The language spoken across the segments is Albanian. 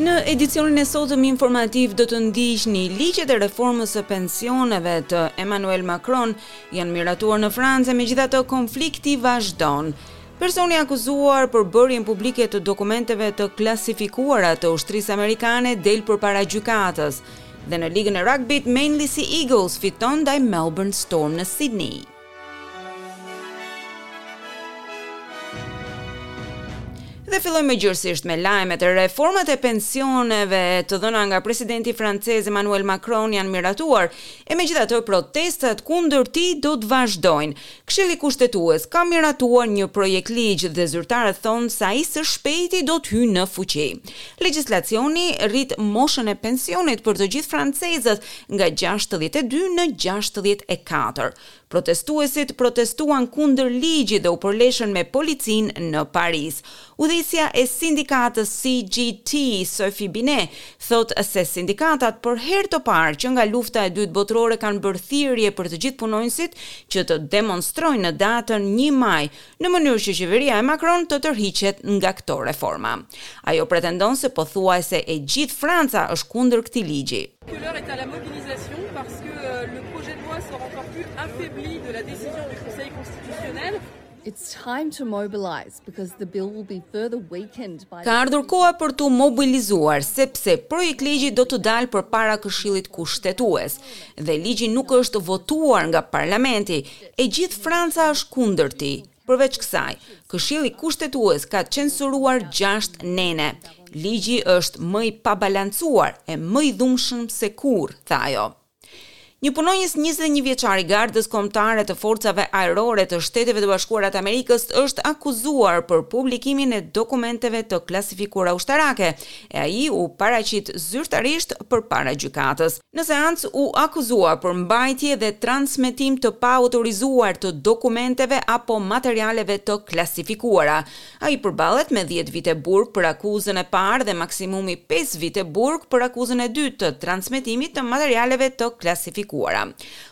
Në edicionin e sotëm informativ do të ndiqni ligjet e reformës së pensioneve të Emmanuel Macron janë miratuar në Francë, megjithatë konflikti vazhdon. Personi i akuzuar për bërjen publike të dokumenteve të klasifikuara të ushtrisë amerikane del përpara gjykatës dhe në ligën e rugbit Manly Sea Eagles fiton ndaj Melbourne Storm në Sydney. Dhe fillojmë më gjerësisht me lajmet reformat e pensioneve të dhëna nga presidenti francez Emmanuel Macron janë miratuar, e megjithatë protestat kundër tij do të vazhdojnë. Këshilli Kushtetues ka miratuar një projektligj dhe zyrtarët thonë se ai së shpejti do të hyjë në fuqi. Legjislacioni rrit moshën e pensionit për të gjithë francezët nga gjashtëdhjetë e dy në gjashtëdhjetë e katër. Protestuesit protestuan kundër ligjit dhe u përleshën me policinë në Paris. Udhëheqësja e sindikatës CGT, Sophie Binet, thotë se sindikatat për herë të parë që nga Lufta e Dytë Botërore kanë bërë thirrje për të gjithë punonjësit që të demonstrojnë në datën një maj, në mënyrë që qeveria e Macron të tërhiqet nga këto reforma. Ajo pretendon se pothuajse e gjithë Franca është kundër këtij ligji. Ka ardhur koha për t'u mobilizuar, sepse projektligji do të dalë përpara Këshillit Kushtetues dhe ligji nuk është votuar nga parlamenti, e gjithë Franca është kundër tij. Përveç kësaj, Këshilli Kushtetues ka censuruar gjashtë nene. Ligji është më i pabalancuar e më i dhimbshëm se kurrë, tha ajo. Një punonjës njëzet e një vjeçar i Gardës Kombëtare të Forcave Ajrore të Shteteve të Bashkuara të Amerikës është akuzuar për publikimin e dokumenteve të klasifikuara ushtarake, e ai u paraqit zyrtarisht përpara gjykatës. Në seancë u akuzua për mbajtje dhe transmetim të paautorizuar të dokumenteve apo materialeve të klasifikuara, Ai përballet me dhjetë vite burg për akuzën e parë dhe maksimumi pesë vite burg për akuzën e dytë të transmetimit të materialeve të klasifikuara.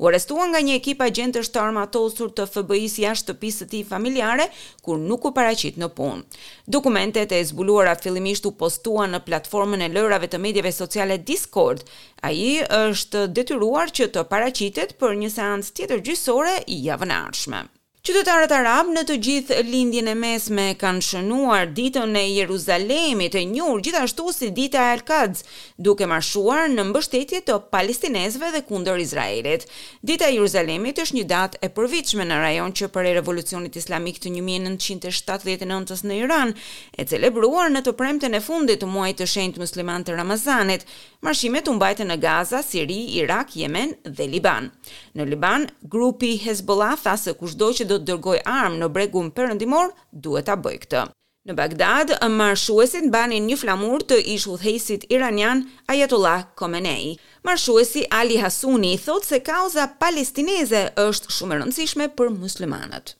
U arrestua nga një ekip agjentësh të armatosur të FBI-së jashtë shtëpisë së tij familjare, kur nuk u paraqit në punë. Dokumentet e zbuluara fillimisht u postuan në platformën e lojërave të mediave sociale Discord. Ai është detyruar që të paraqitet për një seancë tjetër gjyqësore javën e ardhshme. Qytetarët arabë në të gjithë Lindjen e Mesme kanë shënuar ditën e Jeruzalemit, e njohur gjithashtu si Dita e Al-Quds, duke marshuar në mbështetje të palestinezëve dhe kundër Izraelit. Dita e Jeruzalemit është një datë e përvitshme në rajon që prej Revolucionit Islamik të një mijë e nëntëqind e shtatëdhjetë e nëntë-s në Iran, e celebruar në të premten e fundit të muajit të shenjtë musliman të Ramazanit, Marshimet u mbajtën në Gaza, Siri, Irak, Jemen dhe Liban. Në Liban, grupi Hezbollah tha se kushdo që do të dërgojë armë në Bregun Perëndimor duhet ta bëjë këtë. Në Bagdad, marshuesit mbanin një flamur të ish-udhëheqësit iranian Ajatollah Komenei. Marshuesi Ali Hasuni thotë se kauza palestineze është shumë e rëndësishme për muslimanët.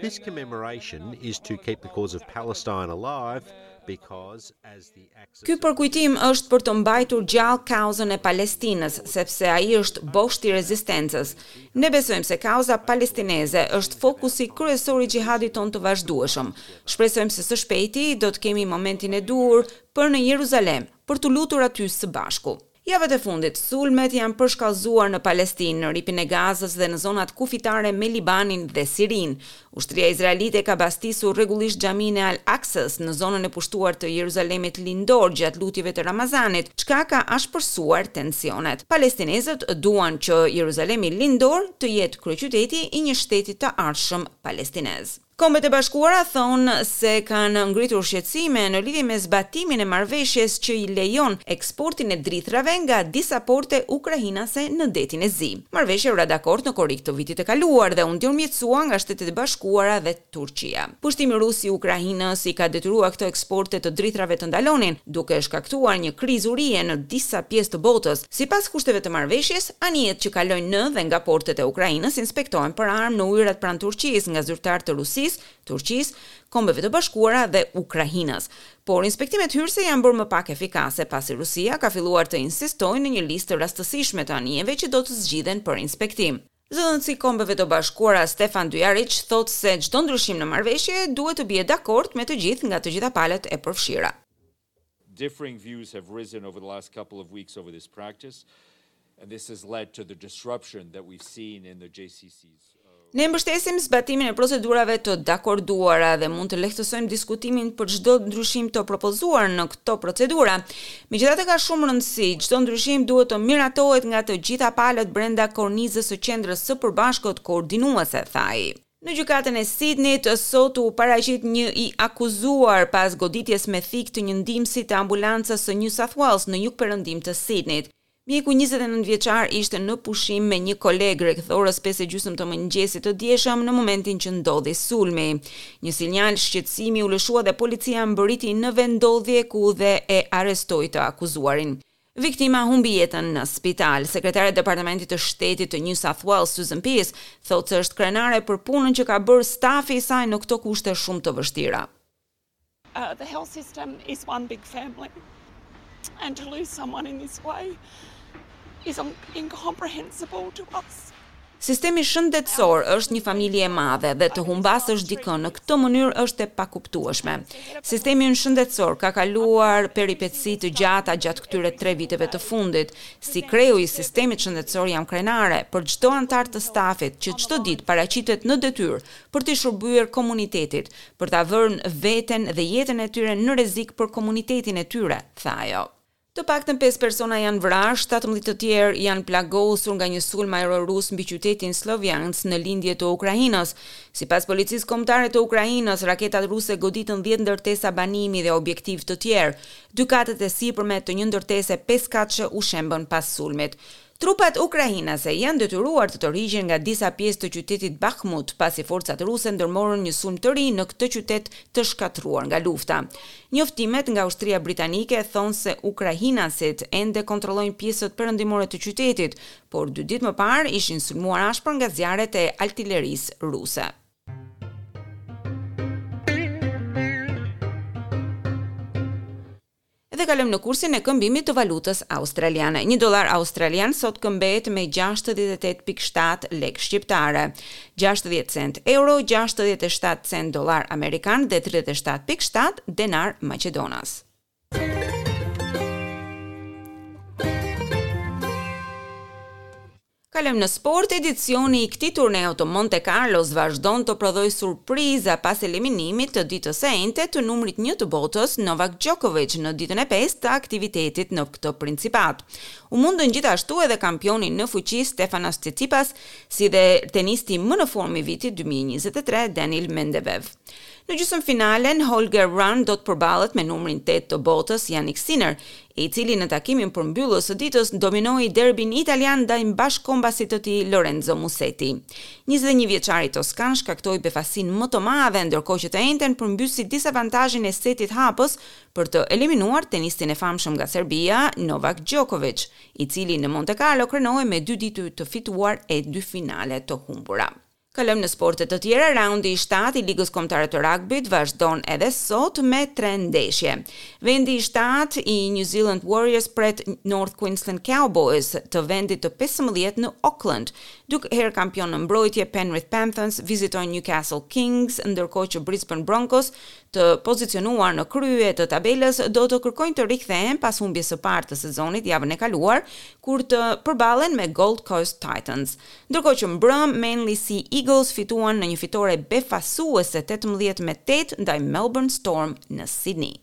This commemoration is to keep the cause of Palestine alive because it's the axis of Ky përkujtim është për të mbajtur gjallë kauzën e Palestinës, sepse ai është bosht i rezistencës. Ne besojmë se kauza palestineze është fokusi kryesor i xhihadit tonë të vazhdueshëm. Shpresojmë se së shpejti do të kemi momentin e duhur për në Jeruzalem, për t'u lutur aty së bashku. Javët e fundit, sulmet janë përshkallëzuar në Palestinë, në Rripin e Gazës dhe në zonat kufitare me Libanin dhe Sirinë. Ushtria izraelite ka bastisur rregullisht Xhaminë e Al-Aksës, në zonën e pushtuar të Jeruzalemit Lindor gjatë lutjeve të Ramazanit, çka ka ashpërsuar tensionet. Palestinezët duan që Jeruzalemi Lindor të jetë kryeqyteti i një shteti të ardhshëm palestinez. Kombet e Bashkuara thonë se kanë ngritur shqetësime në lidhje me zbatimin e marrëveshjes që i lejon eksportin e drithrave nga disa porte ukrainase në Detin e Zi. Marrëveshja u ra dakord në korrik të vitit të kaluar dhe u ndërmjetësua nga Shtetet e Bashkuara dhe Turqia. Pushtimi rus i Ukrainës i ka detyruar këto eksporte të drithrave të ndalonin, duke shkaktuar një krizë urie në disa pjesë të botës, Sipas kushteve të marrëveshjes, anijet që kalojnë në dhe nga portet e Ukrainës inspektohen për armë në ujërat pranë Turqisë nga zyrtarë të Rusisë, Turqisë, Kombeve të Bashkuara dhe Ukrainës. Por inspektimet hyrëse janë bërë më pak efikase pasi Rusia ka filluar të insistojë në një listë të rastësishme të anijeve që do të zgjidhen për inspektim. Zëdhënësi i Kombeve të Bashkuara Stefan Dujaric thotë se çdo ndryshim në marrëveshje duhet të bie dakord me të gjithë nga të gjitha palët e përfshira. Differing views have risen over the last couple of weeks over this practice and this has led to the disruption that we've seen in the JCC's Ne mbështesim zbatimin e procedurave të dakorduara dhe mund të lehtësojmë diskutimin për çdo ndryshim të propozuar në këto procedura. Megjithatë ka shumë rëndësi, çdo ndryshim duhet të miratohet nga të gjitha palët brenda kornizës së qendrës së përbashkët koordinuese, tha ai. Në gjykatën e Sidnit sot u paraqit një i akuzuar pas goditjes me thikë të një ndihmësit të ambulancës së New South Wales në jugperëndim të Sidnit. Mjeku njëzet e nëntë vjeçar ishte në pushim me një koleg rreth orës pesë e gjysmë të mëngjesit të djeshëm në momentin që ndodhi sulmi. Një sinjal shqetësimi u lëshua dhe policia mbërriti në vendndodhje ku dhe e arrestoi të akuzuarin. Viktima humbi jetën në spital. Sekretarja e Departamentit të Shtetit të New South Wales, Susan Pearce, thotë se është krenare për punën që ka bërë stafi i saj në këto kushte shumë të vështira. Uh, the health system is one big family. And to lose someone in this way is incomprehensible to us. Sistemi shëndetësor është një familje e madhe dhe të humbasësh dikë në këtë mënyrë është e pakuptueshme. Sistemi ynë shëndetësor ka kaluar peripeci të gjata gjatë këtyre tre viteve të fundit. Si kreu i sistemit shëndetësor jam krenare për çdo anëtar të stafit që çdo ditë paraqitet në detyrë për t'i shërbyer komunitetit, për ta vërnë veten dhe jetën e tyre në rrezik për komunitetin e tyre, tha ajo. Të paktën pesë persona janë vrarë, shtatëmbëdhjetë të tjerë janë plagosur nga një sulm ajror rus mbi qytetin Sloviansk në lindje të Ukrainës. Sipas Policisë Kombëtare të Ukrainës, raketat ruse goditën dhjetë ndërtesa banimi dhe objektivë të tjerë. Dy katet e sipërme të një ndërtese pesëkatëshe u shembën pas sulmit. Trupat ukrainase janë detyruar të tërhiqen nga disa pjesë të qytetit Bakhmut, pasi forcat ruse ndërmorën një sulm të ri në këtë qytet të shkatërruar nga lufta. Njoftimet nga ushtria britanike thonë se ukrainasit ende kontrollojnë pjesët perëndimore të qytetit, por dy ditë më parë ishin sulmuar ashpër nga zjarret e altilerisë ruse. Dhe kalojmë në kursin e këmbimit të valutës australiane. Një dollar australian sot këmbehet me gjashtëdhjetë e tetë pikë shtatë lekë shqiptare, gjashtëdhjetë cent euro, gjashtëdhjetë e shtatë cent dollar amerikan dhe tridhjetë e shtatë pikë shtatë denar maqedonas. Kalojmë në sport, edicioni i këtij turneu të Monte Carlos vazhdon të prodhojë surpriza pas eliminimit të ditës së enjte të numrit një të botës Novak Djokovic në ditën e pestë të aktivitetit në këtë principatë. U mundën gjithashtu edhe kampioni në fuqi Stefanos Tsitsipas si dhe tenisti më në formë i vitit dy mijë e njëzet e tre Daniil Medvedev. Në gjysmëfinalen Holger Rune do të përballet me numrin tetë të botës Jannik Sinner, i cili në takimin përmbyllës të ditës dominoi derbin italian ndaj bashkëkombasit të tij Lorenzo Musetti. Njëzet e një vjeçari toskan shkaktoi befasinë më të madhe ndërkohë që të enjten përmbysi disavantazhin e setit hapës për të eliminuar tenistin e famshëm nga Serbia, Novak Djokovic, i cili në Monte Carlo krenohej me dy tituj të fituar e dy finale të humbura. Kalojmë në sporte të tjera, raundi i shtatë i Ligës Kombëtare të Ragbit vazhdon edhe sot me tre ndeshje. Vendi i shtatë i New Zealand Warriors pret North Queensland Cowboys të vendit të 15 në Auckland. Dy herë kampion në mbrojtje, Penrith Panthers vizitojnë Newcastle Kings, ndërkohë që Brisbane Broncos, të pozicionuar në krye të tabelës, do të kërkojnë të rikthehen pas humbjes së parë të sezonit javën e kaluar, kur të përballen me Gold Coast Titans. Ndërkohë që mbrëmë Manly Sea Eagles fituan në një fitore befasuese tetëmbëdhjetë me tetë ndaj Melbourne Storm në Sidni.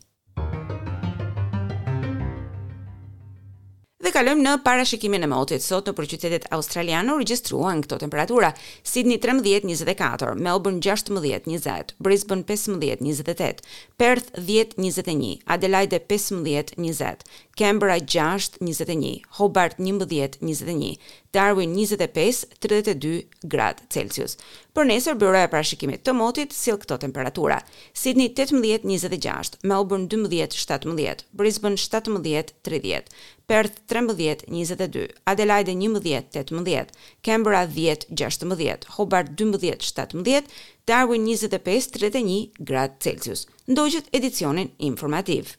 Dhe kalojmë në parashikimin e motit. Sot nëpër qytetet australiane u regjistruan këto temperatura: Sydney 13-24, Melbourne 16-20, Brisbane 15-28, Perth 10-21, Adelaide 15-20, Canberra 6-21, Hobart 11-21, Darwin njëzet e pesë, tridhjetë e dy gradë Celsius. Për nesër Byroja e Parashikimit të Motit sjell këto temperatura, Sidni tetëmbëdhjetë, njëzet e gjashtë, Melburn dymbëdhjetë, shtatëmbëdhjetë, Brisbën shtatëmbëdhjetë, tridhjetë, Perth trembëdhjetë, njëzet e dy, Adelaide njëmbëdhjetë, tetëmbëdhjetë, Canberra dhjetë, gjashtëmbëdhjetë, Hobart dymbëdhjetë, shtatëmbëdhjetë, Darwin njëzet e pesë, tridhjetë e një gradë Celsius. Ndoqët edicionin informativ.